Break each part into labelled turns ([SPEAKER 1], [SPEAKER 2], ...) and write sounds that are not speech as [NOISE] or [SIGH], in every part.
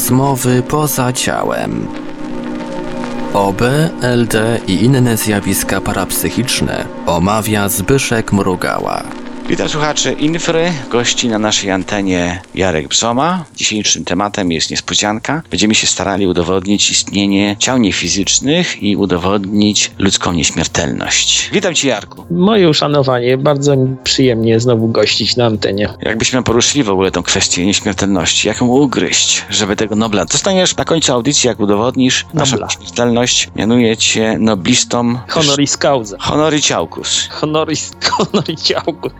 [SPEAKER 1] Rozmowy poza ciałem. OB, LD i inne zjawiska parapsychiczne omawia Zbyszek Mrugała.
[SPEAKER 2] Witam słuchaczy Infry, gości na naszej antenie Jarek Brzoma. Dzisiejszym tematem jest niespodzianka. Będziemy się starali udowodnić istnienie ciał niefizycznych i udowodnić ludzką nieśmiertelność. Witam Ci Jarku.
[SPEAKER 3] Moje uszanowanie, bardzo mi przyjemnie znowu gościć na antenie.
[SPEAKER 2] Jakbyśmy poruszyli w ogóle tą kwestię nieśmiertelności, jak ją ugryźć, żeby tego Nobla... Dostaniesz na końcu audycji, jak udowodnisz naszą
[SPEAKER 3] Nobla.
[SPEAKER 2] nieśmiertelność. Mianuję Cię noblistą...
[SPEAKER 3] Honoris causa.
[SPEAKER 2] Honoriciaucus.
[SPEAKER 3] Honoris, honoris [LAUGHS] ciałku.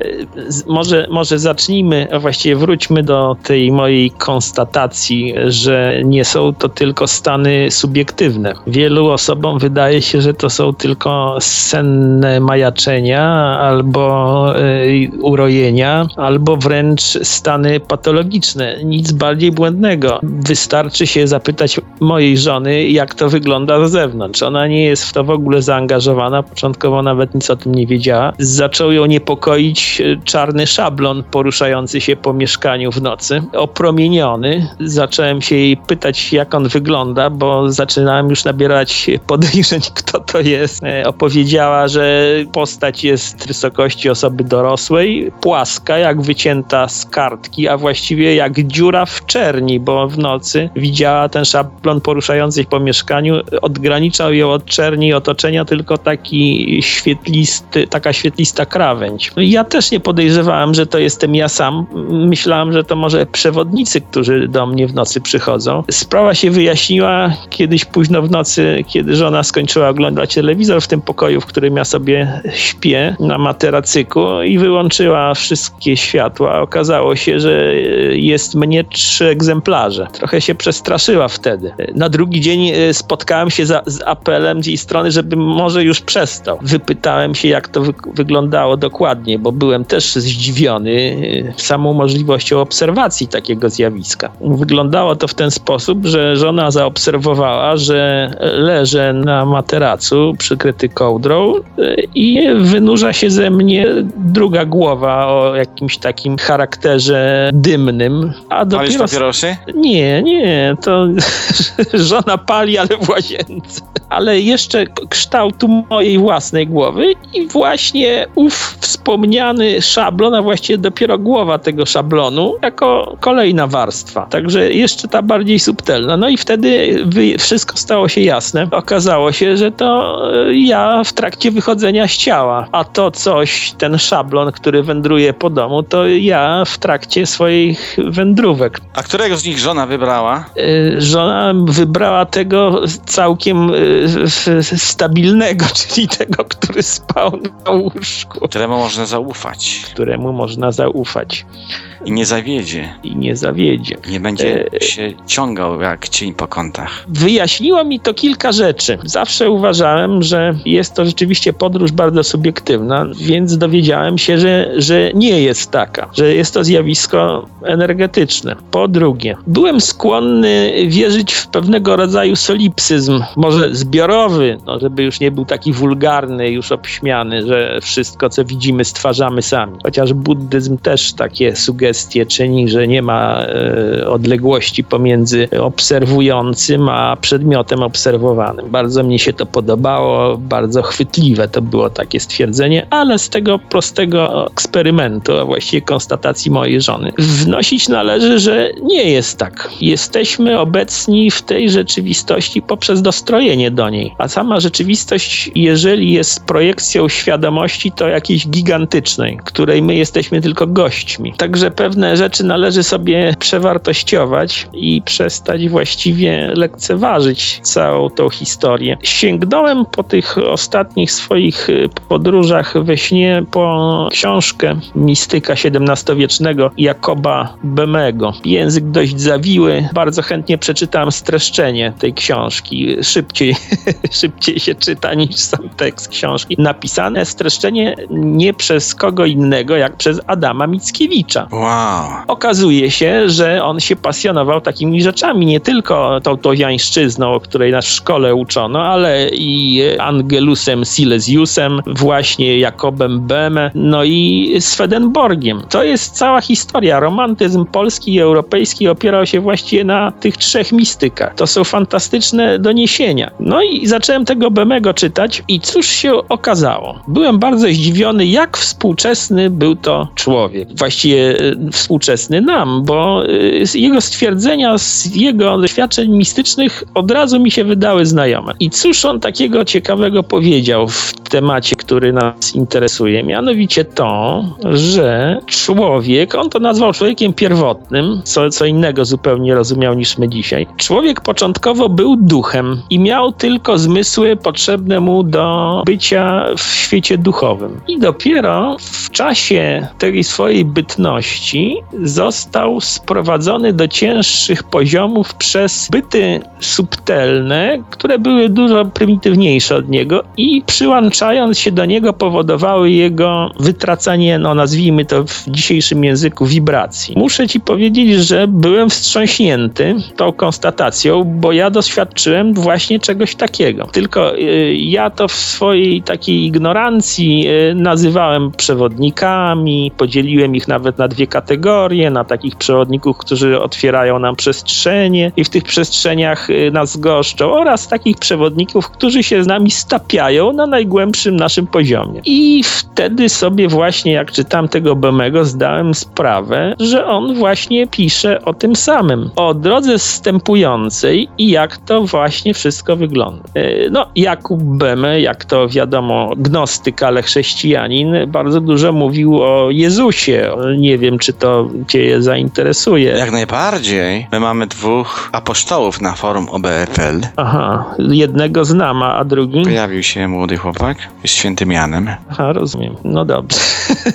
[SPEAKER 3] Może, może zacznijmy, a właściwie wróćmy do tej mojej konstatacji, że nie są to tylko stany subiektywne. Wielu osobom wydaje się, że to są tylko senne majaczenia albo y, urojenia, albo wręcz stany patologiczne. Nic bardziej błędnego. Wystarczy się zapytać mojej żony, jak to wygląda z zewnątrz. Ona nie jest w to w ogóle zaangażowana. Początkowo nawet nic o tym nie wiedziała. Zaczął ją niepokoić czarny szablon poruszający się po mieszkaniu w nocy, opromieniony. Zacząłem się jej pytać, jak on wygląda, bo zaczynałem już nabierać podejrzeń, [LAUGHS] kto to jest. E, Opowiedziała, że postać jest wysokości osoby dorosłej, płaska, jak wycięta z kartki, a właściwie jak dziura w czerni, bo w nocy widziała ten szablon poruszający się po mieszkaniu. Odgraniczał ją od czerni otoczenia tylko taki świetlisty, taka świetlista krawędź. No Ja też nie podejrzewałem, że to jestem ja sam. Myślałem, że to może przewodnicy, którzy do mnie w nocy przychodzą. Sprawa się wyjaśniła kiedyś późno w nocy, kiedy żona skończyła oglądać telewizor w tym pokoju, w którym ja sobie śpię na materacyku i wyłączyła wszystkie światła. Okazało się, że jest mnie trzy egzemplarze. Trochę się przestraszyła wtedy. Na drugi dzień e, spotkałem się za, z apelem z jej strony, żeby może już przestał. Wypytałem się, jak to wy wyglądało dokładnie, bo byłem też zdziwiony e, samą możliwością obserwacji takiego zjawiska. Wyglądało to w ten sposób, że żona zaobserwowała, że leżę na materacu przykryty kołdrą e, i wynurza się ze mnie druga głowa o jakimś takim charakterze dymnym, a
[SPEAKER 2] Palisz
[SPEAKER 3] dopiero...
[SPEAKER 2] papierosy?
[SPEAKER 3] Nie, nie, to [LAUGHS] żona pali, ale w łazience. Ale jeszcze kształtu mojej własnej głowy i właśnie ów wspomniany szablon, a właściwie dopiero głowa tego szablonu, jako kolejna warstwa. Także jeszcze ta bardziej subtelna. No i wtedy wszystko stało się jasne. Okazało się, że to e, ja w trakcie wychodzenia z ciała, a to coś, ten szablon, który wędruje po domu, to ja w trakcie swoich wędrówek.
[SPEAKER 2] A którego z nich żona wybrała?
[SPEAKER 3] Y, żona wybrała tego całkiem w- stabilnego, [LAUGHS] czyli tego, który spał na łóżku,
[SPEAKER 2] Któremu można zaufać
[SPEAKER 3] któremu można zaufać
[SPEAKER 2] i nie zawiedzie.
[SPEAKER 3] i nie zawiedzie.
[SPEAKER 2] Nie będzie
[SPEAKER 3] E,
[SPEAKER 2] się ciągał jak cień po kątach.
[SPEAKER 3] Wyjaśniło mi to kilka rzeczy. Zawsze uważałem, że jest to rzeczywiście podróż bardzo subiektywna, więc dowiedziałem się, że, że nie jest taka, że jest to zjawisko energetyczne. Po drugie, byłem skłonny wierzyć w pewnego rodzaju solipsyzm, może zbiorowy, no, żeby już nie był taki wulgarny, już obśmiany, że wszystko, co widzimy, stwarzamy Chociaż buddyzm też takie sugestie czyni, że nie ma e, odległości pomiędzy obserwującym a przedmiotem obserwowanym. Bardzo mi się to podobało, bardzo chwytliwe to było takie stwierdzenie, ale z tego prostego eksperymentu, a właściwie konstatacji mojej żony, wnosić należy, że nie jest tak. Jesteśmy obecni w tej rzeczywistości poprzez dostrojenie do niej, a sama rzeczywistość, jeżeli jest projekcją świadomości, to jakiejś gigantycznej, której my jesteśmy tylko gośćmi. Także pewne rzeczy należy sobie przewartościować i przestać właściwie lekceważyć całą tą historię. Sięgnąłem po tych ostatnich swoich y, podróżach we śnie po książkę mistyka XVII-wiecznego Jakoba Bemego. Język dość zawiły, bardzo chętnie przeczytałem streszczenie tej książki. Szybciej, [LAUGHS] szybciej się czyta niż sam tekst książki. Napisane streszczenie nie przez kogo innego jak przez Adama Mickiewicza.
[SPEAKER 2] Wow.
[SPEAKER 3] Okazuje się, że on się pasjonował takimi rzeczami, nie tylko tą towiańszczyzną, o której nas w szkole uczono, ale i Angelusem Silesiusem, właśnie Jakobem Beme, no i Swedenborgiem. To jest cała historia. Romantyzm polski i europejski opierał się właściwie na tych trzech mistykach. To są fantastyczne doniesienia. No i zacząłem tego Bemego czytać i cóż się okazało? Byłem bardzo zdziwiony, jak współczesny był to człowiek. Właściwie e, współczesny nam, bo e, jego stwierdzenia z jego doświadczeń mistycznych od razu mi się wydały znajome. I cóż on takiego ciekawego powiedział w temacie, który nas interesuje? Mianowicie to, że człowiek, on to nazwał człowiekiem pierwotnym, co, co innego zupełnie rozumiał niż my dzisiaj. Człowiek początkowo był duchem i miał tylko zmysły potrzebne mu do bycia w świecie duchowym. I dopiero w czasie tej swojej bytności został sprowadzony do cięższych poziomów przez byty subtelne, które były dużo prymitywniejsze od niego i przyłączając się do niego powodowały jego wytracanie, no nazwijmy to w dzisiejszym języku, wibracji. Muszę ci powiedzieć, że byłem wstrząśnięty tą konstatacją, bo ja doświadczyłem właśnie czegoś takiego. Tylko y, ja to w swojej takiej ignorancji y, nazywałem przewodnikami, podzieliłem ich nawet na dwie kategorie, na takich przewodników, którzy otwierają nam przestrzenie i w tych przestrzeniach y, nas goszczą oraz takich przewodników, którzy się z nami stapiają na najgłębszym naszym poziomie. I wtedy sobie właśnie, jak czytam tego Bemego, zdałem sprawę, że on właśnie pisze o tym samym, o drodze zstępującej i jak to właśnie wszystko wygląda. E, no, Jakub Beme, jak to wiadomo, gnostyk, ale chrześcijanin, bardzo dużo mówił o Jezusie. Nie wiem, czy to cię zainteresuje.
[SPEAKER 2] Jak najbardziej. My mamy dwóch apostołów na forum OBFL.
[SPEAKER 3] Aha, jednego znam, a drugi?
[SPEAKER 2] Pojawił się młody chłopak, jest świętym Janem.
[SPEAKER 3] Aha, rozumiem. No dobrze.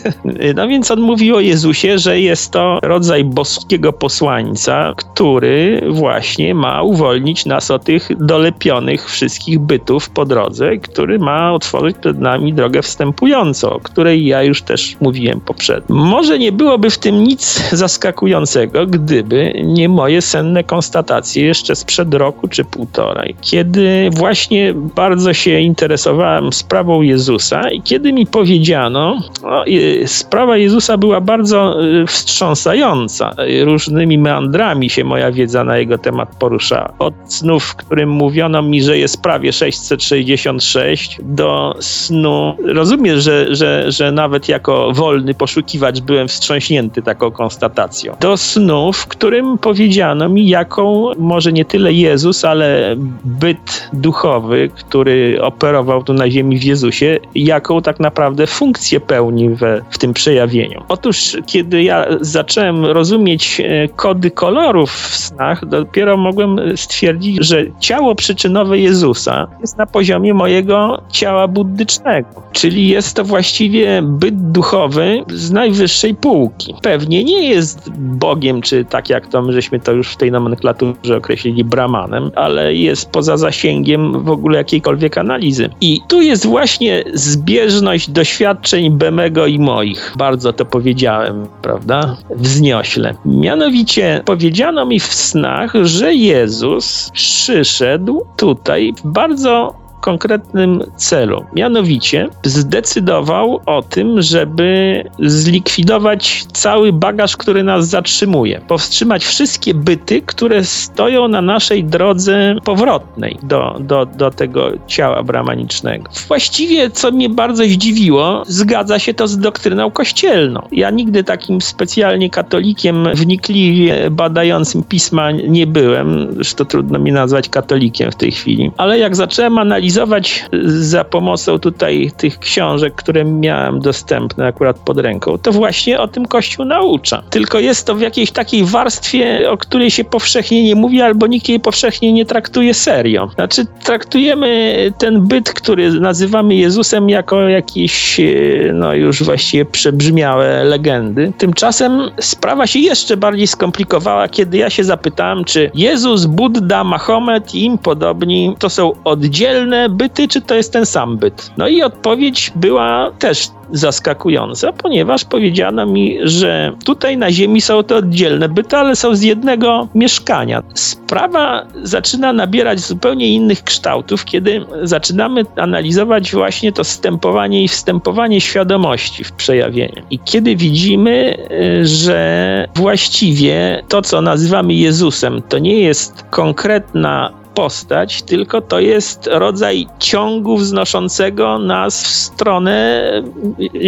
[SPEAKER 3] [LAUGHS] no więc on mówi o Jezusie, że jest to rodzaj boskiego posłańca, który właśnie ma uwolnić nas od tych dolepionych wszystkich bytów po drodze, który ma otworzyć przed nami drogę wstępującą, o której ja już też mówiłem poprzednio. Może nie byłoby w tym nic zaskakującego, gdyby nie moje senne konstatacje jeszcze sprzed roku czy półtorej, kiedy właśnie bardzo się interesowałem sprawą Jezusa i kiedy mi powiedziano, no, sprawa Jezusa była bardzo y, wstrząsająca. Różnymi meandrami się moja wiedza na jego temat poruszała. Od snów, w którym mówiono mi, że jest prawie 666, do snu. Rozumiesz, że, że, że nawet jako wolny poszukiwacz byłem wstrząśnięty taką konstatacją. Do snu, w którym powiedziano mi, jaką może nie tyle Jezus, ale byt duchowy, który operował tu na ziemi w Jezusie, jaką tak naprawdę funkcję pełni we, w tym przejawieniu. Otóż, kiedy ja zacząłem rozumieć e, kody kolorów w snach, dopiero mogłem stwierdzić, że ciało przyczynowe Jezusa jest na poziomie mojego ciała buddycznego, czyli jest to właściwie byt duchowy z najwyższej półki. Pewnie nie jest Bogiem, czy tak jak to my żeśmy to już w tej nomenklaturze określili Brahmanem, ale jest poza zasięgiem w ogóle jakiejkolwiek analizy. I tu jest właśnie zbieżność doświadczeń Bemego i moich. Bardzo to powiedziałem, prawda? Wzniośle. Mianowicie powiedziano mi w snach, że Jezus przyszedł tutaj w bardzo konkretnym celu. Mianowicie zdecydował o tym, żeby zlikwidować cały bagaż, który nas zatrzymuje. Powstrzymać wszystkie byty, które stoją na naszej drodze powrotnej do, do, do tego ciała bramanicznego. Właściwie, co mnie bardzo zdziwiło, zgadza się to z doktryną kościelną. Ja nigdy takim specjalnie katolikiem wnikliwie badającym pisma nie byłem, zresztą trudno mi nazwać katolikiem w tej chwili, ale jak zacząłem analizować analizować za pomocą tutaj tych książek, które miałem dostępne akurat pod ręką, to właśnie o tym Kościół naucza. Tylko jest to w jakiejś takiej warstwie, o której się powszechnie nie mówi, albo nikt jej powszechnie nie traktuje serio. Znaczy, traktujemy ten byt, który nazywamy Jezusem, jako jakieś, no już właściwie przebrzmiałe legendy. Tymczasem sprawa się jeszcze bardziej skomplikowała, kiedy ja się zapytałem, czy Jezus, Buddha, Mahomet i im podobni to są oddzielne byty, czy to jest ten sam byt? No i odpowiedź była też zaskakująca, ponieważ powiedziano mi, że tutaj na Ziemi są to oddzielne byty, ale są z jednego mieszkania. Sprawa zaczyna nabierać zupełnie innych kształtów, kiedy zaczynamy analizować właśnie to stępowanie i wstępowanie świadomości w przejawienie. I kiedy widzimy, y, że właściwie to, co nazywamy Jezusem, to nie jest konkretna postać, tylko to jest rodzaj ciągu wznoszącego nas w stronę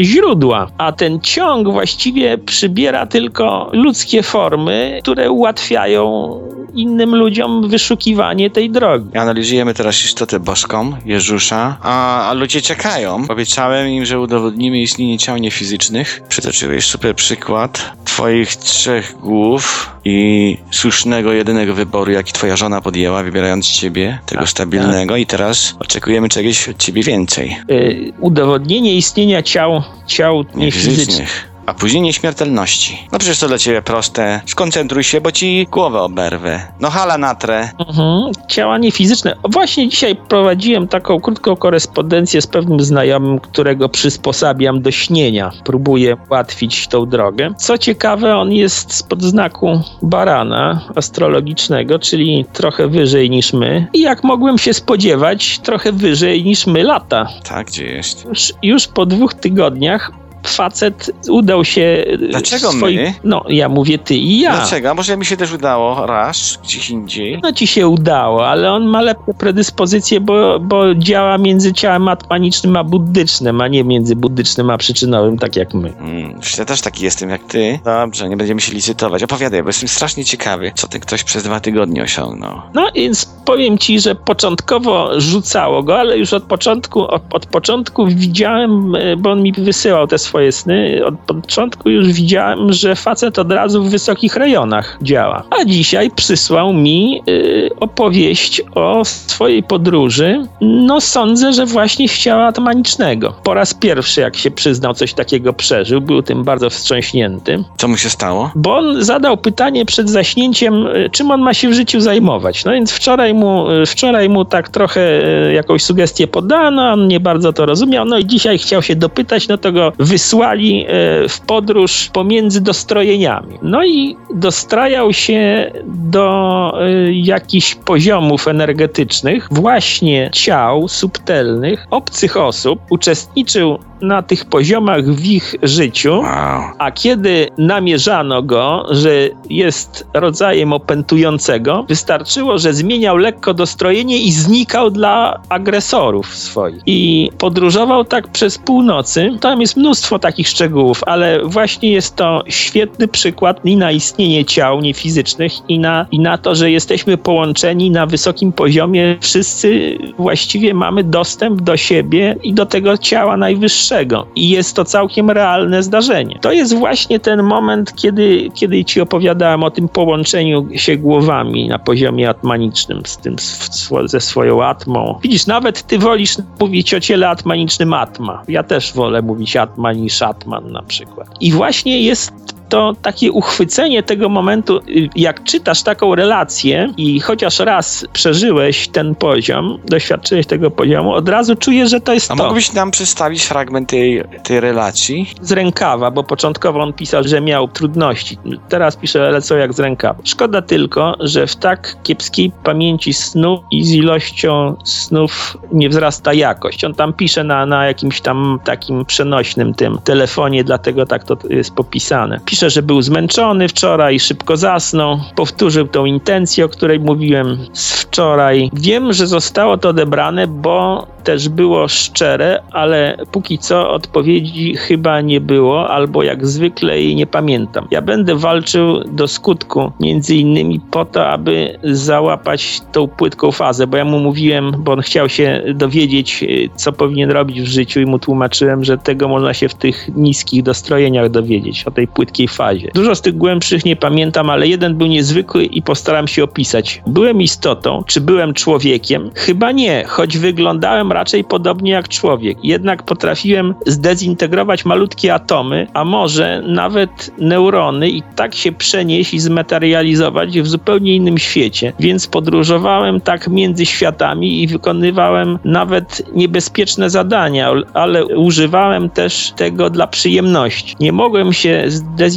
[SPEAKER 3] źródła. A ten ciąg właściwie przybiera tylko ludzkie formy, które ułatwiają innym ludziom wyszukiwanie tej drogi.
[SPEAKER 2] Analizujemy teraz istotę boską, Jezusza, a, a ludzie czekają. Obiecałem im, że udowodnimy istnienie ciał niefizycznych. Przytoczyłeś super przykład twoich trzech głów i słusznego, jedynego wyboru, jaki twoja żona podjęła, wybierając ciebie, tego
[SPEAKER 3] Tak,
[SPEAKER 2] stabilnego i teraz oczekujemy czegoś od ciebie więcej.
[SPEAKER 3] Y, udowodnienie istnienia ciał, ciał niefizycznych.
[SPEAKER 2] A później nieśmiertelności. No przecież to dla ciebie proste. Skoncentruj się, bo ci głowę oberwę. No hala natrę.
[SPEAKER 3] Mhm, ciała niefizyczne. O, Właśnie dzisiaj prowadziłem taką krótką korespondencję z pewnym znajomym, którego przysposabiam do śnienia. Próbuję ułatwić tą drogę. Co ciekawe, on jest spod znaku barana astrologicznego, czyli trochę wyżej niż my. I jak mogłem się spodziewać, trochę wyżej niż my lata.
[SPEAKER 2] Tak, gdzie jest?
[SPEAKER 3] Już, już po dwóch tygodniach facet udał się.
[SPEAKER 2] Dlaczego
[SPEAKER 3] swoi-
[SPEAKER 2] my?
[SPEAKER 3] No, ja mówię ty i ja.
[SPEAKER 2] Dlaczego? A Może mi się też udało raz, gdzieś indziej.
[SPEAKER 3] No ci się udało, ale on ma lepsze predyspozycje, bo, bo działa między ciałem atmanicznym a buddycznym, a nie między buddycznym a przyczynowym, tak jak my.
[SPEAKER 2] Mm, ja też taki jestem jak ty. Dobrze, nie będziemy się licytować. Opowiadaj, bo jestem strasznie ciekawy, co ten ktoś przez dwa tygodnie osiągnął.
[SPEAKER 3] No więc powiem ci, że początkowo rzucało go, ale już od początku, od, od początku widziałem, e, bo on mi wysyłał te swoje sny, od początku już widziałem, że facet od razu w wysokich rejonach działa. A dzisiaj przysłał mi y, opowieść o swojej podróży. No sądzę, że właśnie w ciała atmanicznego. Po raz pierwszy, jak się przyznał, coś takiego przeżył, był tym bardzo wstrząśnięty.
[SPEAKER 2] Co mu się stało?
[SPEAKER 3] Bo on zadał pytanie przed zaśnięciem, y, czym on ma się w życiu zajmować. No więc wczoraj mu, y, wczoraj mu tak trochę y, jakąś sugestię podano, on nie bardzo to rozumiał, no i dzisiaj chciał się dopytać, no to go wysłali y, w podróż pomiędzy dostrojeniami. No i dostrajał się do y, jakichś poziomów energetycznych, właśnie ciał subtelnych, obcych osób, uczestniczył na tych poziomach w ich życiu.
[SPEAKER 2] Wow.
[SPEAKER 3] A kiedy namierzano go, że jest rodzajem opętującego, wystarczyło, że zmieniał lekko dostrojenie i znikał dla agresorów swoich. I podróżował tak przez północy. Tam jest mnóstwo takich szczegółów, ale właśnie jest to świetny przykład i na istnienie ciał niefizycznych i na, i na to, że jesteśmy połączeni na wysokim poziomie. Wszyscy właściwie mamy dostęp do siebie i do tego ciała najwyższego. I jest to całkiem realne zdarzenie. To jest właśnie ten moment, kiedy, kiedy ci opowiadałem o tym połączeniu się głowami na poziomie atmanicznym z tym, ze swoją atmą. Widzisz, nawet ty wolisz mówić o ciele atmanicznym atma. Ja też wolę mówić atma niż atman na przykład. I właśnie jest to takie uchwycenie tego momentu, jak czytasz taką relację i chociaż raz przeżyłeś ten poziom, doświadczyłeś tego poziomu, od razu czujesz, że to jest
[SPEAKER 2] A
[SPEAKER 3] to.
[SPEAKER 2] mógłbyś nam przedstawić fragment tej, tej relacji?
[SPEAKER 3] Z rękawa, bo początkowo on pisał, że miał trudności. Teraz pisze, ale co jak z rękawa. Szkoda tylko, że w tak kiepskiej pamięci snu i z ilością snów nie wzrasta jakość. On tam pisze na, na jakimś tam takim przenośnym tym telefonie, dlatego tak to jest popisane. Pisze, że był zmęczony wczoraj, szybko zasnął, powtórzył tą intencję, o której mówiłem z wczoraj. Wiem, że zostało to odebrane, bo też było szczere, ale póki co odpowiedzi chyba nie było, albo jak zwykle jej nie pamiętam. Ja będę walczył do skutku, między innymi po to, aby załapać tą płytką fazę, bo ja mu mówiłem, bo on chciał się dowiedzieć, y, co powinien robić w życiu i mu tłumaczyłem, że tego można się w tych niskich dostrojeniach dowiedzieć, o tej płytkiej fazie. Dużo z tych głębszych nie pamiętam, ale jeden był niezwykły i postaram się opisać. Byłem istotą, czy byłem człowiekiem? Chyba nie, choć wyglądałem raczej podobnie jak człowiek. Jednak potrafiłem zdezintegrować malutkie atomy, a może nawet neurony i tak się przenieść i zmaterializować w zupełnie innym świecie. Więc podróżowałem tak między światami i wykonywałem nawet niebezpieczne zadania, ale używałem też tego dla przyjemności. Nie mogłem się zdezintegrować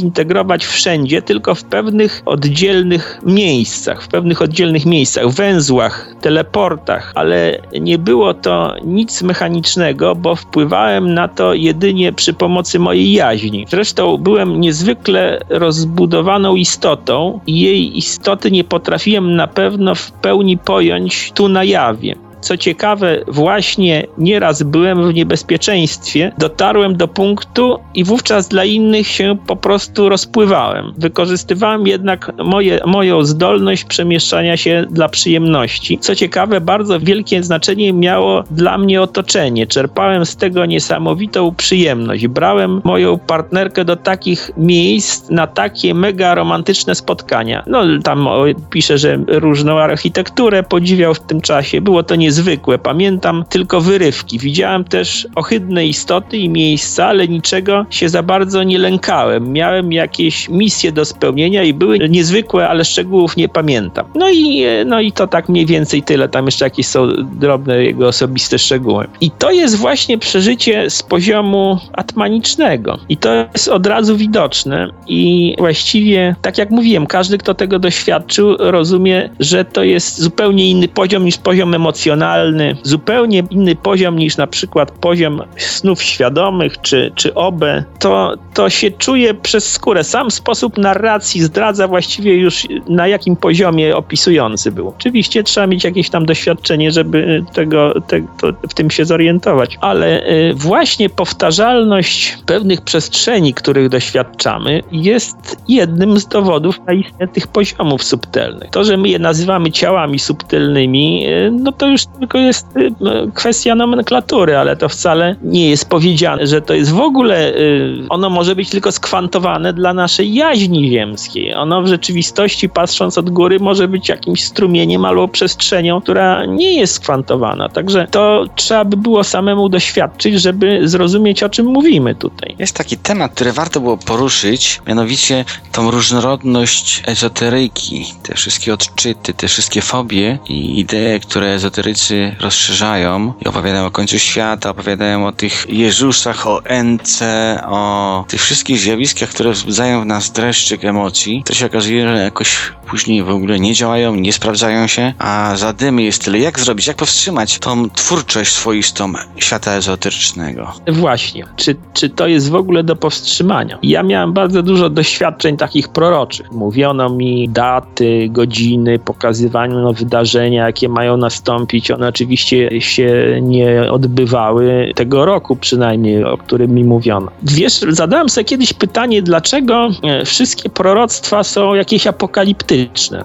[SPEAKER 3] wszędzie, tylko w pewnych oddzielnych miejscach, w pewnych oddzielnych miejscach, węzłach, teleportach, ale nie było to nic mechanicznego, bo wpływałem na to jedynie przy pomocy mojej jaźni. Zresztą byłem niezwykle rozbudowaną istotą i jej istoty nie potrafiłem na pewno w pełni pojąć tu na jawie. Co ciekawe, właśnie nieraz byłem w niebezpieczeństwie, dotarłem do punktu i wówczas dla innych się po prostu rozpływałem. Wykorzystywałem jednak moje, moją zdolność przemieszczania się dla przyjemności. Co ciekawe, bardzo wielkie znaczenie miało dla mnie otoczenie. Czerpałem z tego niesamowitą przyjemność. Brałem moją partnerkę do takich miejsc, na takie mega romantyczne spotkania. No tam pisze, że różną architekturę podziwiał w tym czasie. Było to nie niezwykłe. Pamiętam tylko wyrywki. Widziałem też ohydne istoty i miejsca, ale niczego się za bardzo nie lękałem. Miałem jakieś misje do spełnienia i były niezwykłe, ale szczegółów nie pamiętam. No i, no i to tak mniej więcej tyle. Tam jeszcze jakieś są drobne jego osobiste szczegóły. I to jest właśnie przeżycie z poziomu atmanicznego. I to jest od razu widoczne i właściwie, tak jak mówiłem, każdy, kto tego doświadczył, rozumie, że to jest zupełnie inny poziom niż poziom emocjonalny emocjonalny, zupełnie inny poziom niż na przykład poziom snów świadomych czy, czy OB, to, to się czuje przez skórę. Sam sposób narracji zdradza właściwie już na jakim poziomie opisujący był. Oczywiście trzeba mieć jakieś tam doświadczenie, żeby tego, te, w tym się zorientować, ale y, właśnie powtarzalność pewnych przestrzeni, których doświadczamy, jest jednym z dowodów na istnienie tych poziomów subtelnych. To, że my je nazywamy ciałami subtelnymi, y, no to już tylko jest y, kwestia nomenklatury, ale to wcale nie jest powiedziane, że to jest w ogóle, y, ono może być tylko skwantowane dla naszej jaźni ziemskiej. Ono w rzeczywistości, patrząc od góry, może być jakimś strumieniem albo przestrzenią, która nie jest skwantowana. Także to trzeba by było samemu doświadczyć, żeby zrozumieć, o czym mówimy tutaj.
[SPEAKER 2] Jest taki temat, który warto było poruszyć, mianowicie tą różnorodność ezoteryki, te wszystkie odczyty, te wszystkie fobie i idee, które ezoterycy historycy rozszerzają i opowiadają o końcu świata, opowiadają o tych Jezusach, o Ence, o tych wszystkich zjawiskach, które wzbudzają w nas dreszczyk emocji, to się okazuje, że jakoś później w ogóle nie działają, nie sprawdzają się, a zadymy jest tyle. Jak zrobić, jak powstrzymać tą twórczość swoistą świata ezoterycznego?
[SPEAKER 3] Właśnie. Czy, czy to jest w ogóle do powstrzymania? Ja miałem bardzo dużo doświadczeń takich proroczych. Mówiono mi daty, godziny, pokazywano wydarzenia, jakie mają nastąpić. One oczywiście się nie odbywały tego roku przynajmniej, o którym mi mówiono. Wiesz, zadałem sobie kiedyś pytanie, dlaczego e, wszystkie proroctwa są jakieś apokaliptyczne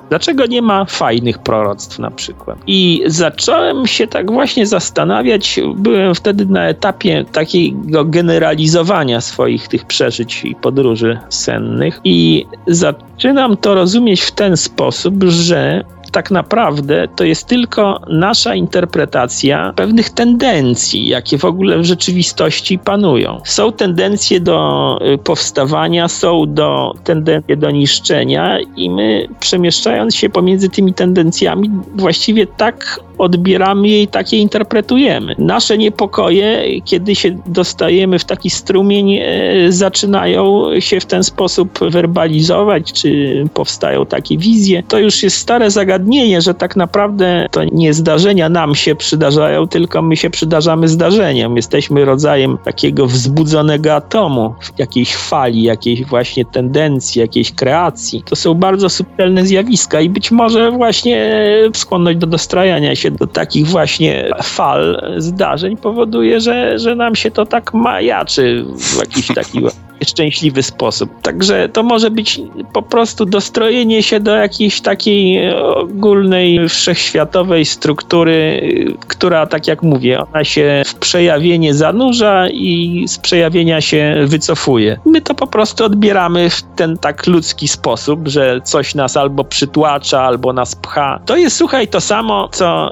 [SPEAKER 3] Dlaczego nie ma fajnych proroctw na przykład? I zacząłem się tak właśnie zastanawiać. Byłem wtedy na etapie takiego generalizowania swoich tych przeżyć i podróży sennych i zaczynam to rozumieć w ten sposób, że tak naprawdę to jest tylko nasza interpretacja pewnych tendencji, jakie w ogóle w rzeczywistości panują. Są tendencje do y, powstawania, są do tendencje do niszczenia i my przemieszczając się pomiędzy tymi tendencjami właściwie tak odbieramy je i tak je interpretujemy. Nasze niepokoje, kiedy się dostajemy w taki strumień, e, zaczynają się w ten sposób werbalizować, czy powstają takie wizje. To już jest stare zagadnienie, że tak naprawdę to nie zdarzenia nam się przydarzają, tylko my się przydarzamy zdarzeniom. Jesteśmy rodzajem takiego wzbudzonego atomu, jakiejś fali, jakiejś właśnie tendencji, jakiejś kreacji. To są bardzo subtelne zjawiska i być może właśnie skłonność do dostrajania się się do takich właśnie fal zdarzeń powoduje, że, że nam się to tak majaczy w jakiś taki [LAUGHS] szczęśliwy sposób. Także to może być po prostu dostrojenie się do jakiejś takiej ogólnej, wszechświatowej struktury, która, tak jak mówię, ona się w przejawienie zanurza i z przejawienia się wycofuje. My to po prostu odbieramy w ten tak ludzki sposób, że coś nas albo przytłacza, albo nas pcha. To jest, słuchaj, to samo, co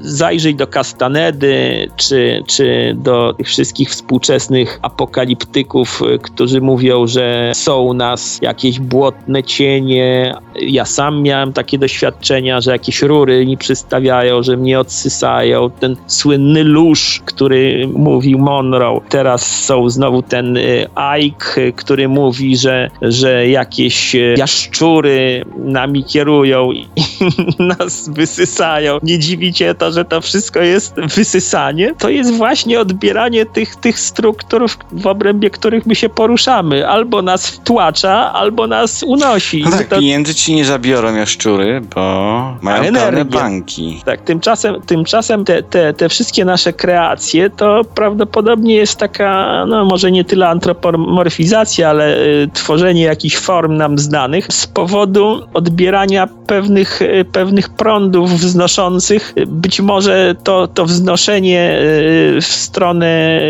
[SPEAKER 3] zajrzyj do Castanedy, czy, czy do tych wszystkich współczesnych apokaliptyków, którzy mówią, że są u nas jakieś błotne cienie. Ja sam miałem takie doświadczenia, że jakieś rury mi przystawiają, że mnie odsysają. Ten słynny lóż, który mówił Monroe. Teraz są znowu ten y, Ike, który mówi, że, że jakieś y, jaszczury nami kierują i [LAUGHS] nas wysysają. Nie dziwicie to, że to wszystko jest wysysanie? To jest właśnie odbieranie tych, tych struktur, w obrębie których my się poruszamy. Albo nas wtłacza, albo nas unosi.
[SPEAKER 2] No tak,
[SPEAKER 3] to...
[SPEAKER 2] pieniędzy ci nie zabiorą jaszczury, bo mają pełne banki.
[SPEAKER 3] Tak, tymczasem, tymczasem te, te, te wszystkie nasze kreacje to prawdopodobnie jest taka, no może nie tyle antropomorfizacja, ale y, tworzenie jakichś form nam znanych z powodu odbierania pewnych, y, pewnych prądów wznoszących. Być może to, to wznoszenie y, w stronę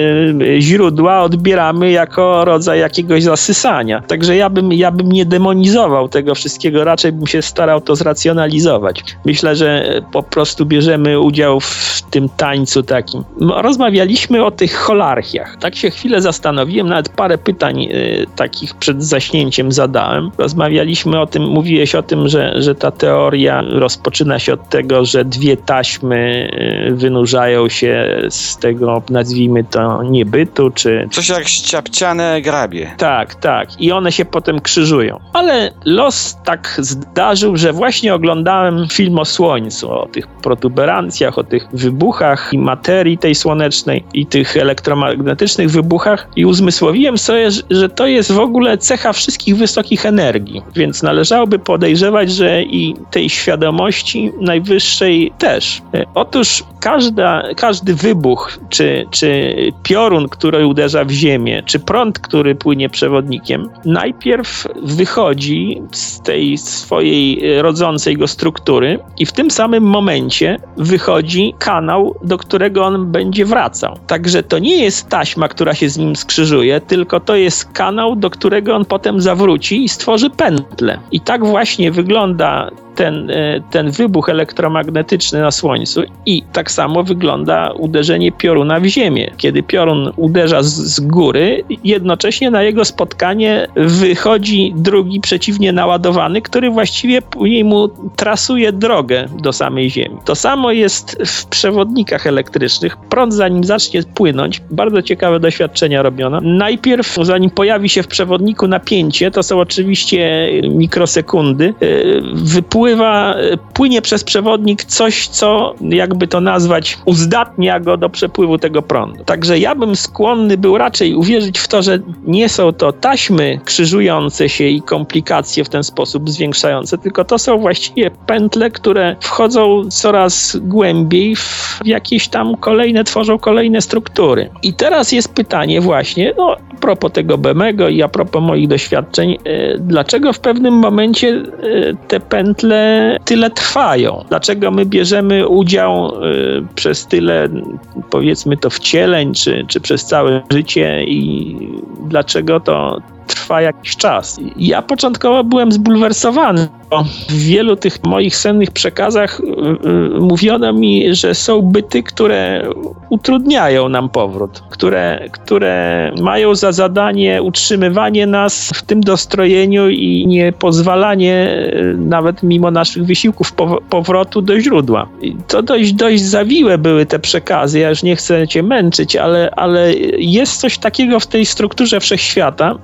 [SPEAKER 3] y, źródła odbieramy jako rodzaj jakiegoś zasysania. Także ja bym, ja bym nie demonizował tego wszystkiego, raczej bym się starał to zracjonalizować. Myślę, że po prostu bierzemy udział w tym tańcu takim. Rozmawialiśmy o tych holarchiach. Tak się chwilę zastanowiłem, nawet parę pytań y, takich przed zaśnięciem zadałem. Rozmawialiśmy o tym, mówiłeś o tym, że, że ta teoria rozpoczyna się od tego, że dwie taśmy y, wynurzają się z tego, nazwijmy to, niebytu, czy...
[SPEAKER 2] Coś jak ściapciane grabie.
[SPEAKER 3] Tak, tak. I one się potem krzyżują. Ale los tak zdarzył, że właśnie oglądałem film o Słońcu, o tych protuberancjach, o tych wybuchach i materii tej słonecznej i tych elektromagnetycznych wybuchach i uzmysłowiłem sobie, że to jest w ogóle cecha wszystkich wysokich energii. Więc należałoby podejrzewać, że i tej świadomości najwyższej też. Otóż każda, każdy wybuch, czy, czy piorun, który uderza w ziemię, czy prąd, który płynie przewodnikiem, najpierw wychodzi z tej swojej rodzącej go struktury i w tym samym momencie wychodzi kanał, do którego on będzie wracał. Także to nie jest taśma, która się z nim skrzyżuje, tylko to jest kanał, do którego on potem zawróci i stworzy pętlę. I tak właśnie wygląda ten, e, ten wybuch elektromagnetyczny na Słońcu i tak samo wygląda uderzenie pioruna w Ziemię. Kiedy piorun uderza z, z góry, jednocześnie na jego spotkanie wychodzi drugi przeciwnie naładowany, który właściwie później mu trasuje drogę do samej Ziemi. To samo jest w przewodnikach elektrycznych. Prąd zanim zacznie płynąć, bardzo ciekawe doświadczenia robiono. Najpierw zanim pojawi się w przewodniku napięcie, to są oczywiście mikrosekundy, e, wypływa przepływa, płynie przez przewodnik coś, co jakby to nazwać, uzdatnia go do przepływu tego prądu. Także ja bym skłonny był raczej uwierzyć w to, że nie są to taśmy krzyżujące się i komplikacje w ten sposób zwiększające, tylko to są właściwie pętle, które wchodzą coraz głębiej w jakieś tam kolejne, tworzą kolejne struktury. I teraz jest pytanie właśnie, no a propos tego Bemego i a propos moich doświadczeń, e, dlaczego w pewnym momencie e, te pętle tyle, tyle trwają? Dlaczego my bierzemy udział y, przez tyle, powiedzmy to, wcieleń, czy, czy przez całe życie i dlaczego to trwa jakiś czas. Ja początkowo byłem zbulwersowany. W wielu tych moich sennych przekazach y, y, mówiono mi, że są byty, które utrudniają nam powrót, które, które mają za zadanie utrzymywanie nas w tym dostrojeniu i nie pozwalanie y, nawet mimo naszych wysiłków powrotu do źródła. I to dość, dość zawiłe były te przekazy, ja już nie chcę cię męczyć, ale, ale jest coś takiego w tej strukturze wszechświata.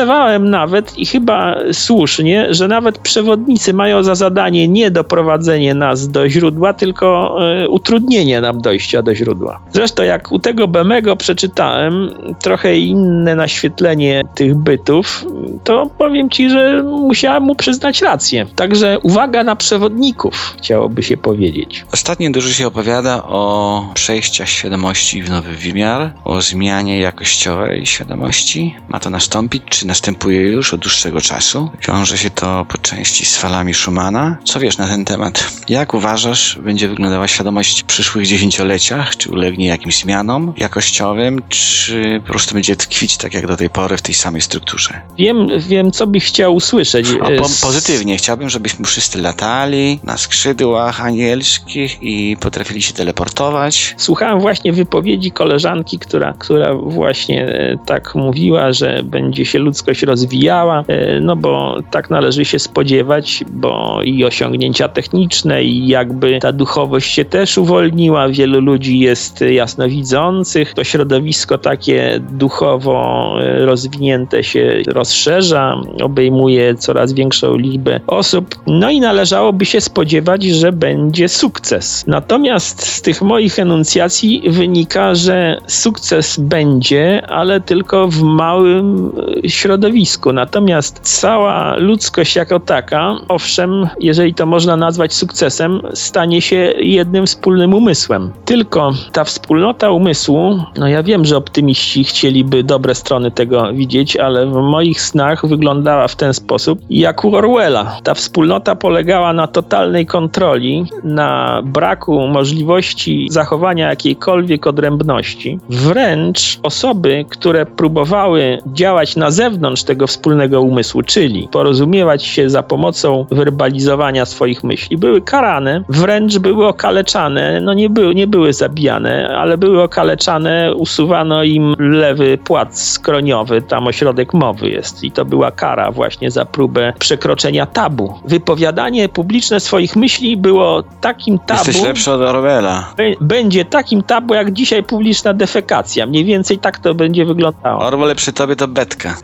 [SPEAKER 3] Podejrzewałem nawet i chyba słusznie, że nawet przewodnicy mają za zadanie nie doprowadzenie nas do źródła, tylko utrudnienie nam dojścia do źródła. Zresztą jak u tego Bemego przeczytałem trochę inne naświetlenie tych bytów, to powiem ci, że musiałem mu przyznać rację. Także uwaga na przewodników, chciałoby się powiedzieć.
[SPEAKER 2] Ostatnio dużo się opowiada o przejściach świadomości w nowy wymiar, o zmianie jakościowej świadomości. Ma to nastąpić, czy następuje już od dłuższego czasu? Wiąże się to po części z falami Schumana. Co wiesz na ten temat? Jak uważasz, będzie wyglądała świadomość w przyszłych dziesięcioleciach? Czy ulegnie jakimś zmianom jakościowym, czy po prostu będzie tkwić tak jak do tej pory w tej samej strukturze?
[SPEAKER 3] Wiem, wiem co byś chciał usłyszeć.
[SPEAKER 2] O, po, pozytywnie. Chciałbym, żebyśmy wszyscy latali na skrzydłach anielskich i potrafili się teleportować.
[SPEAKER 3] Słuchałem właśnie wypowiedzi koleżanki, która, która właśnie e, tak mówiła, że będzie się ludzkość rozwijała, e, no bo tak należy się spodziewać, bo i osiągnięcia techniczne, i jakby ta duchowość się też uwolniła. Wielu ludzi jest jasnowidzących. To środowisko takie duchowo e, rozwinięte się rozszerza, obejmuje coraz większą liczbę osób. No i należałoby się spodziewać, że będzie sukces. Natomiast z tych moich enuncjacji wynika, że sukces będzie, ale tylko w małym e, środowisku. Natomiast cała ludzkość jako taka, owszem, jeżeli to można nazwać sukcesem, stanie się jednym wspólnym umysłem. Tylko ta wspólnota umysłu, no ja wiem, że optymiści chcieliby dobre strony tego widzieć, ale w moich snach wyglądała w ten sposób jak u Orwella. Ta wspólnota polegała na totalnej kontroli, na braku możliwości zachowania jakiejkolwiek odrębności. Wręcz osoby, które próbowały działać na zewnątrz tego wspólnego umysłu, czyli porozumiewać się za pomocą werbalizowania swoich myśli, były karane, wręcz były okaleczane, no nie były, nie były zabijane, ale były okaleczane, usuwano im lewy płat skroniowy, tam ośrodek mowy jest i to była kara właśnie za próbę przekroczenia tabu. Wypowiadanie publiczne swoich myśli było takim tabu...
[SPEAKER 2] Jesteś lepszy od Orwella.
[SPEAKER 3] Będzie takim tabu, jak dzisiaj publiczna defekacja. Mniej więcej tak to będzie wyglądało.
[SPEAKER 2] Orwell przy tobie to betka.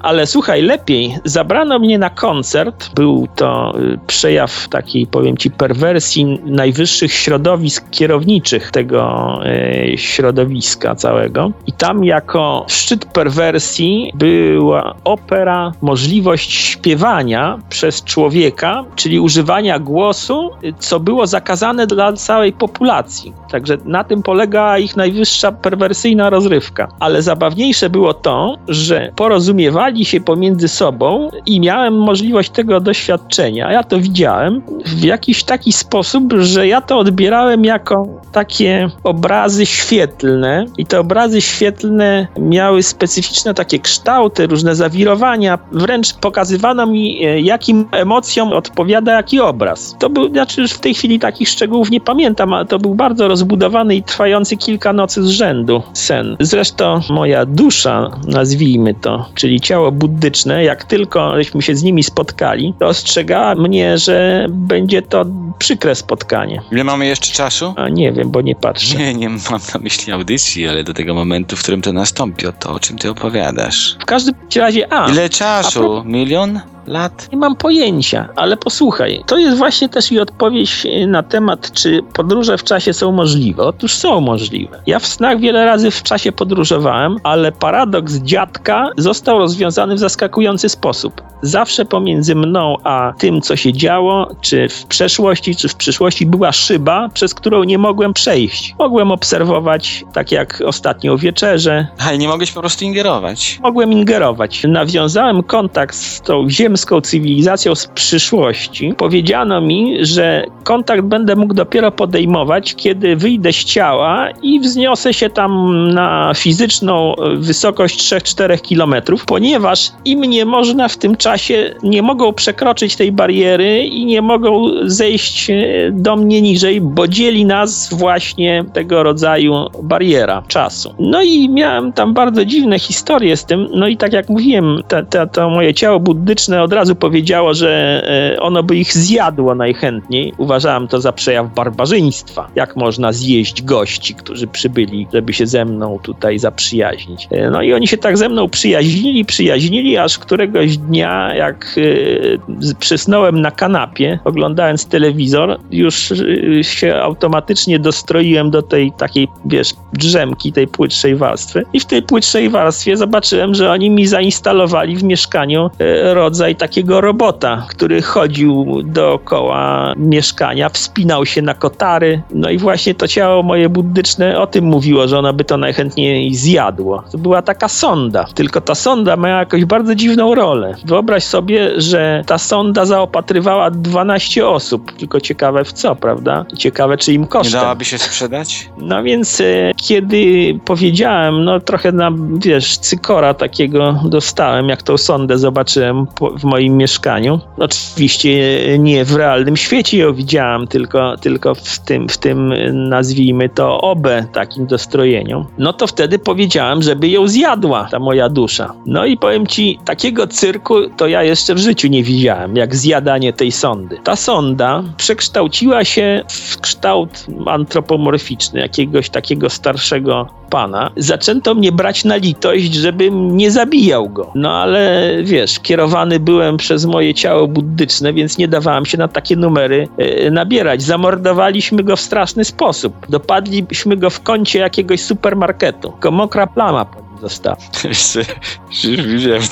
[SPEAKER 3] Ale słuchaj, lepiej. Zabrano mnie na koncert. Był to y, przejaw takiej, powiem ci, perwersji najwyższych środowisk kierowniczych tego y, środowiska całego. I tam jako szczyt perwersji była opera, możliwość śpiewania przez człowieka, czyli używania głosu, y, co było zakazane dla całej populacji. Także na tym polega ich najwyższa perwersyjna rozrywka. Ale zabawniejsze było to, że porozumiewali się pomiędzy sobą i miałem możliwość tego doświadczenia. Ja to widziałem w jakiś taki sposób, że ja to odbierałem jako takie obrazy świetlne i te obrazy świetlne miały specyficzne takie kształty, różne zawirowania. Wręcz pokazywano mi, e, jakim emocjom odpowiada jaki obraz. To był, znaczy już w tej chwili takich szczegółów nie pamiętam, ale to był bardzo rozbudowany i trwający kilka nocy z rzędu sen. Zresztą moja dusza, nazwijmy to, czyli ciało buddyczne, jak tylko żeśmy się z nimi spotkali, to ostrzegała mnie, że będzie to przykre spotkanie.
[SPEAKER 2] Ile mamy jeszcze czasu?
[SPEAKER 3] A nie wiem, bo nie patrzę.
[SPEAKER 2] Nie, nie mam na myśli audycji, ale do tego momentu, w którym to nastąpi, o to, o czym ty opowiadasz.
[SPEAKER 3] W każdym razie, a.
[SPEAKER 2] Ile czasu? Milion? Lat?
[SPEAKER 3] Nie mam pojęcia, ale posłuchaj, to jest właśnie też i odpowiedź na temat, czy podróże w czasie są możliwe. Otóż są możliwe. Ja w snach wiele razy w czasie podróżowałem, ale paradoks dziadka został rozwiązany w zaskakujący sposób. Zawsze pomiędzy mną a tym, co się działo, czy w przeszłości, czy w przyszłości, była szyba, przez którą nie mogłem przejść. Mogłem obserwować, tak jak ostatnio wieczerze.
[SPEAKER 2] Ale nie mogłeś po prostu ingerować.
[SPEAKER 3] Mogłem ingerować. Nawiązałem kontakt z tą ziemską cywilizacją z przyszłości. Powiedziano mi, że kontakt będę mógł dopiero podejmować, kiedy wyjdę z ciała i wzniosę się tam na fizyczną wysokość 3-4 kilometrów, ponieważ im nie można w tym czasie, nie mogą przekroczyć tej bariery i nie mogą zejść do mnie niżej, bo dzieli nas właśnie tego rodzaju bariera czasu. No i miałem tam bardzo dziwne historie z tym, no i tak jak mówiłem, to, to, to moje ciało buddyczne od razu powiedziało, że e, ono by ich zjadło najchętniej. Uważałem to za przejaw barbarzyństwa. Jak można zjeść gości, którzy przybyli, żeby się ze mną tutaj zaprzyjaźnić. E, no i oni się tak ze mną przyjaźnili, przyjaźnili, aż któregoś dnia, jak e, przysnąłem na kanapie, oglądając telewizor, już się automatycznie dostroiłem do tej takiej, wiesz, drzemki, tej płytszej warstwy. I w tej płytszej warstwie zobaczyłem, że oni mi zainstalowali w mieszkaniu e, rodzaj takiego robota, który chodził dookoła mieszkania, wspinał się na kotary. No i właśnie to ciało moje buddyczne o tym mówiło, że ono by to najchętniej zjadło. To była taka sonda, tylko ta sonda miała jakąś bardzo dziwną rolę. Wyobraź sobie, że ta sonda zaopatrywała 12 osób, tylko ciekawe w co, prawda? Ciekawe, czy im kosztem.
[SPEAKER 2] Nie dałaby się sprzedać?
[SPEAKER 3] No więc e, kiedy powiedziałem, no trochę na, wiesz, cykora takiego dostałem, jak tą sondę zobaczyłem w moim mieszkaniu. Oczywiście nie w realnym świecie ją widziałem, tylko, tylko w tym, w tym nazwijmy to obę takim dostrojeniu. No to wtedy powiedziałem, żeby ją zjadła ta moja dusza. No i powiem ci, takiego cyrku to ja jeszcze w życiu nie widziałem, jak zjadanie tej sondy. Ta sonda przekształciła się w kształt antropomorficzny, jakiegoś takiego starszego pana, zaczęto mnie brać na litość, żebym nie zabijał go. No ale wiesz, kierowany byłem przez moje ciało buddyczne, więc nie dawałem się na takie numery e, nabierać. Zamordowaliśmy go w straszny sposób. Dopadliśmy go w kącie jakiegoś supermarketu. Tylko mokra plama po nim została. [LAUGHS]
[SPEAKER 2] Widziałem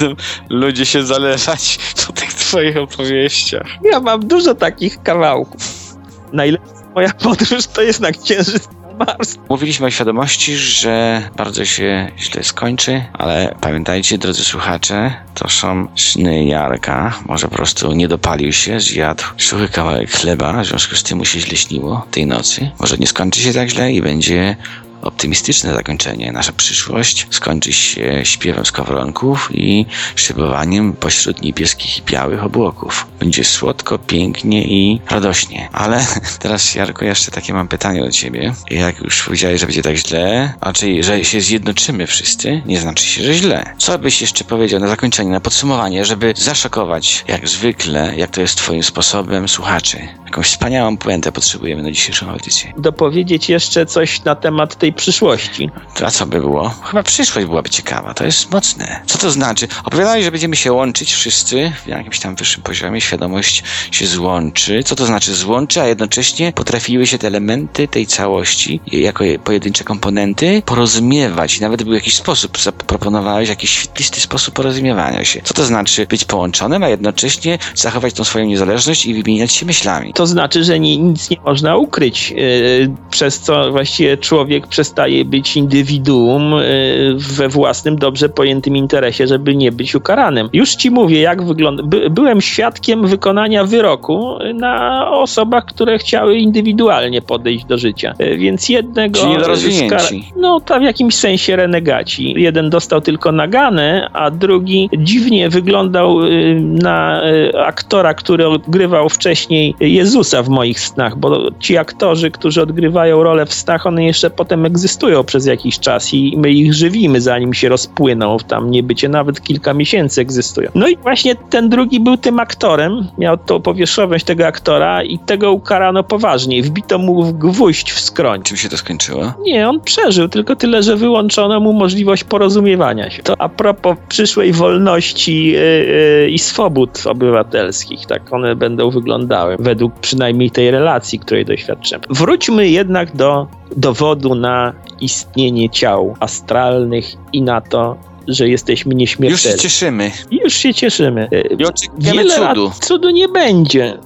[SPEAKER 2] ludzie się zalewać po tych twoich opowieściach.
[SPEAKER 3] Ja mam dużo takich kawałków. Najlepsza moja podróż to jest na księżyc Mars.
[SPEAKER 2] Mówiliśmy o świadomości, że bardzo się źle skończy, ale pamiętajcie, drodzy słuchacze, to są sny Jarka. Może po prostu nie dopalił się, zjadł suchy kawałek chleba, w związku z tym mu się źle śniło tej nocy. Może nie skończy się tak źle i będzie optymistyczne zakończenie. Nasza przyszłość skończy się śpiewem skowronków i szybowaniem pośród niebieskich i białych obłoków. Będzie słodko, pięknie i radośnie. Ale [LAUGHS] teraz, Jarko, jeszcze takie mam pytanie do ciebie. Jak już powiedziałeś, że będzie tak źle, a czyli, że się zjednoczymy wszyscy, nie znaczy się, że źle. Co byś jeszcze powiedział na zakończenie, na podsumowanie, żeby zaszokować, jak zwykle, jak to jest twoim sposobem, słuchaczy? Jakąś wspaniałą puentę potrzebujemy na dzisiejszą audycję.
[SPEAKER 3] Dopowiedzieć jeszcze coś na temat tej przyszłości.
[SPEAKER 2] A co by było? Chyba przyszłość byłaby ciekawa, to jest mocne. Co to znaczy? Opowiadali, że będziemy się łączyć wszyscy w jakimś tam wyższym poziomie, świadomość się złączy. Co to znaczy złączy, a jednocześnie potrafiły się te elementy tej całości, jako pojedyncze komponenty, porozumiewać. I nawet był jakiś sposób, zaproponowałeś jakiś świetlisty sposób porozumiewania się. Co to znaczy być połączonym, a jednocześnie zachować tą swoją niezależność i wymieniać się myślami?
[SPEAKER 3] To znaczy, że nic nie można ukryć, yy, przez co właściwie człowiek przestaje być indywiduum yy, we własnym, dobrze pojętym interesie, żeby nie być ukaranym. Już ci mówię, jak wygląda. By, byłem świadkiem wykonania wyroku na osobach, które chciały indywidualnie podejść do życia. Yy, więc jednego.
[SPEAKER 2] Czyli rozwinięci.
[SPEAKER 3] No, to w jakimś sensie renegaci. Jeden dostał tylko naganę, a drugi dziwnie wyglądał na aktora, który odgrywał wcześniej Jezusa w moich snach, bo ci aktorzy, którzy odgrywają rolę w snach, one jeszcze potem egzystują przez jakiś czas i my ich żywimy, zanim się rozpłyną w tam niebycie, nawet kilka miesięcy egzystują. No i właśnie ten drugi był tym aktorem, miał tą powierzchowność tego aktora i tego ukarano poważniej. Wbito mu w gwóźdź w skroń.
[SPEAKER 2] Czym się to skończyło?
[SPEAKER 3] Nie, on przeżył, tylko tyle, że wyłączono mu możliwość porozumiewania się. To a propos przyszłej wolności yy, yy, i swobód obywatelskich, tak one będą wyglądały według przynajmniej tej relacji, której doświadczymy. Wróćmy jednak do dowodu na istnienie ciał astralnych i na to, że jesteśmy nieśmiertelni.
[SPEAKER 2] Już się cieszymy.
[SPEAKER 3] Już się cieszymy.
[SPEAKER 2] I oczekujemy cudu.
[SPEAKER 3] cudu nie będzie.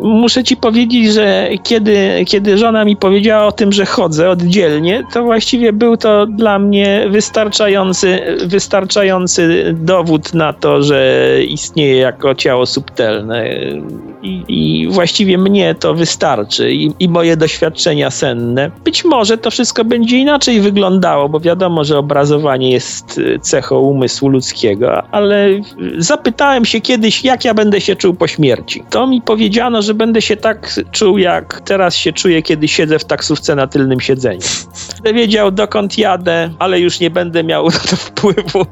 [SPEAKER 3] Muszę ci powiedzieć, że kiedy, kiedy żona mi powiedziała o tym, że chodzę oddzielnie, to właściwie był to dla mnie wystarczający, wystarczający dowód na to, że istnieje jako ciało subtelne i, i właściwie mnie to wystarczy i, i moje doświadczenia senne. Być może to wszystko będzie inaczej wyglądało, bo wiadomo, że obrazowanie jest y, cechą umysłu ludzkiego, ale zapytałem się kiedyś, jak ja będę się czuł po śmierci. To mi powiedziano, że będę się tak czuł, jak teraz się czuję, kiedy siedzę w taksówce na tylnym siedzeniu. Będę wiedział, dokąd jadę, ale już nie będę miał [LAUGHS] na to wpływu,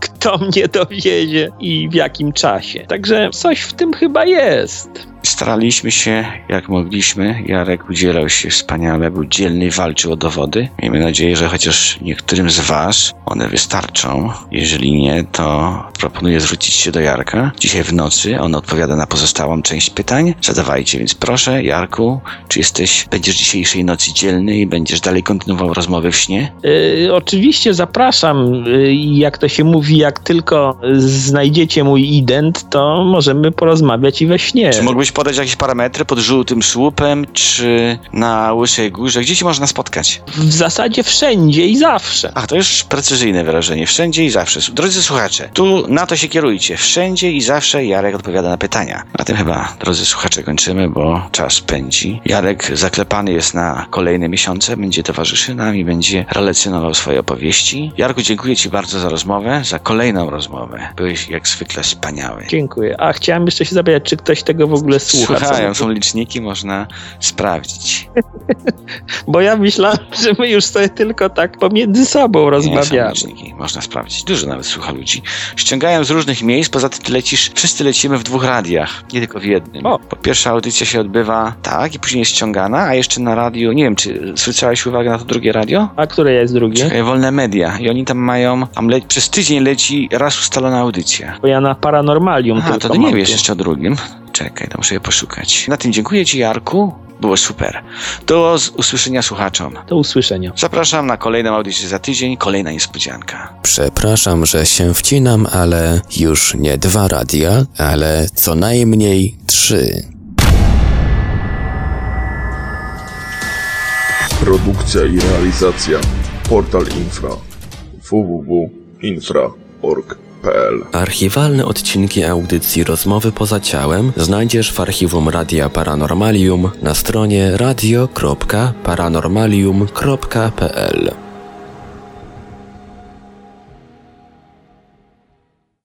[SPEAKER 3] kto mnie dowiezie i w jakim czasie. Także coś w tym chyba jest. podcast.
[SPEAKER 2] Staraliśmy się jak mogliśmy. Jarek udzielał się wspaniale, był dzielny i walczył o dowody. Miejmy nadzieję, że chociaż niektórym z Was one wystarczą. Jeżeli nie, to proponuję zwrócić się do Jarka. Dzisiaj w nocy on odpowiada na pozostałą część pytań. Zadawajcie, więc proszę, Jarku, czy jesteś, będziesz dzisiejszej nocy dzielny i będziesz dalej kontynuował rozmowy w śnie?
[SPEAKER 3] Yy, oczywiście zapraszam. Yy, jak to się mówi, jak tylko znajdziecie mój ident, to możemy porozmawiać i we śnie.
[SPEAKER 2] Czy mógłbyś podać jakieś parametry pod żółtym słupem, czy na Łysej Górze? Gdzie ci można spotkać?
[SPEAKER 3] W zasadzie wszędzie i zawsze.
[SPEAKER 2] Ach, to już precyzyjne wyrażenie. Wszędzie i zawsze. Drodzy słuchacze, tu na to się kierujcie. Wszędzie i zawsze Jarek odpowiada na pytania. Na tym chyba, drodzy słuchacze, kończymy, bo czas pędzi. Jarek zaklepany jest na kolejne miesiące, będzie towarzyszy nam i będzie relacjonował swoje opowieści. Jarku, dziękuję Ci bardzo za rozmowę, za kolejną rozmowę. Byłeś jak zwykle wspaniały.
[SPEAKER 3] Dziękuję. A chciałem jeszcze się zapytać, czy ktoś tego w ogóle słucha?
[SPEAKER 2] Słuchają, są liczniki, można sprawdzić. [LAUGHS]
[SPEAKER 3] Bo ja myślałem, że my już sobie tylko tak pomiędzy sobą
[SPEAKER 2] Nie, są
[SPEAKER 3] rozmawiamy.
[SPEAKER 2] liczniki, można sprawdzić. Dużo nawet słucha ludzi. Ściągają z różnych miejsc, poza tym ty lecisz, wszyscy lecimy w dwóch radiach, nie tylko w jednym.
[SPEAKER 3] O.
[SPEAKER 2] Bo pierwsza audycja się odbywa tak i później jest ściągana, a jeszcze na radio, nie wiem, czy zwróciłeś uwagę na to drugie radio?
[SPEAKER 3] A które jest drugie?
[SPEAKER 2] Czekaj, wolne media. I oni tam mają, tam le- przez tydzień leci raz ustalona audycja.
[SPEAKER 3] Bo ja na Paranormalium
[SPEAKER 2] A, to ty nie wiesz jeszcze o drugim. Czekaj, to muszę je poszukać. Na tym dziękuję Ci, Jarku. Było super. Do z- usłyszenia słuchaczom.
[SPEAKER 3] Do usłyszenia.
[SPEAKER 2] Zapraszam na kolejną audycję za tydzień, kolejna niespodzianka.
[SPEAKER 1] Przepraszam, że się wcinam, ale już nie dwa radia, ale co najmniej trzy.
[SPEAKER 4] Produkcja i realizacja Portal Infra
[SPEAKER 1] Archiwalne odcinki audycji Rozmowy poza ciałem znajdziesz w archiwum Radia Paranormalium na stronie radio.paranormalium.pl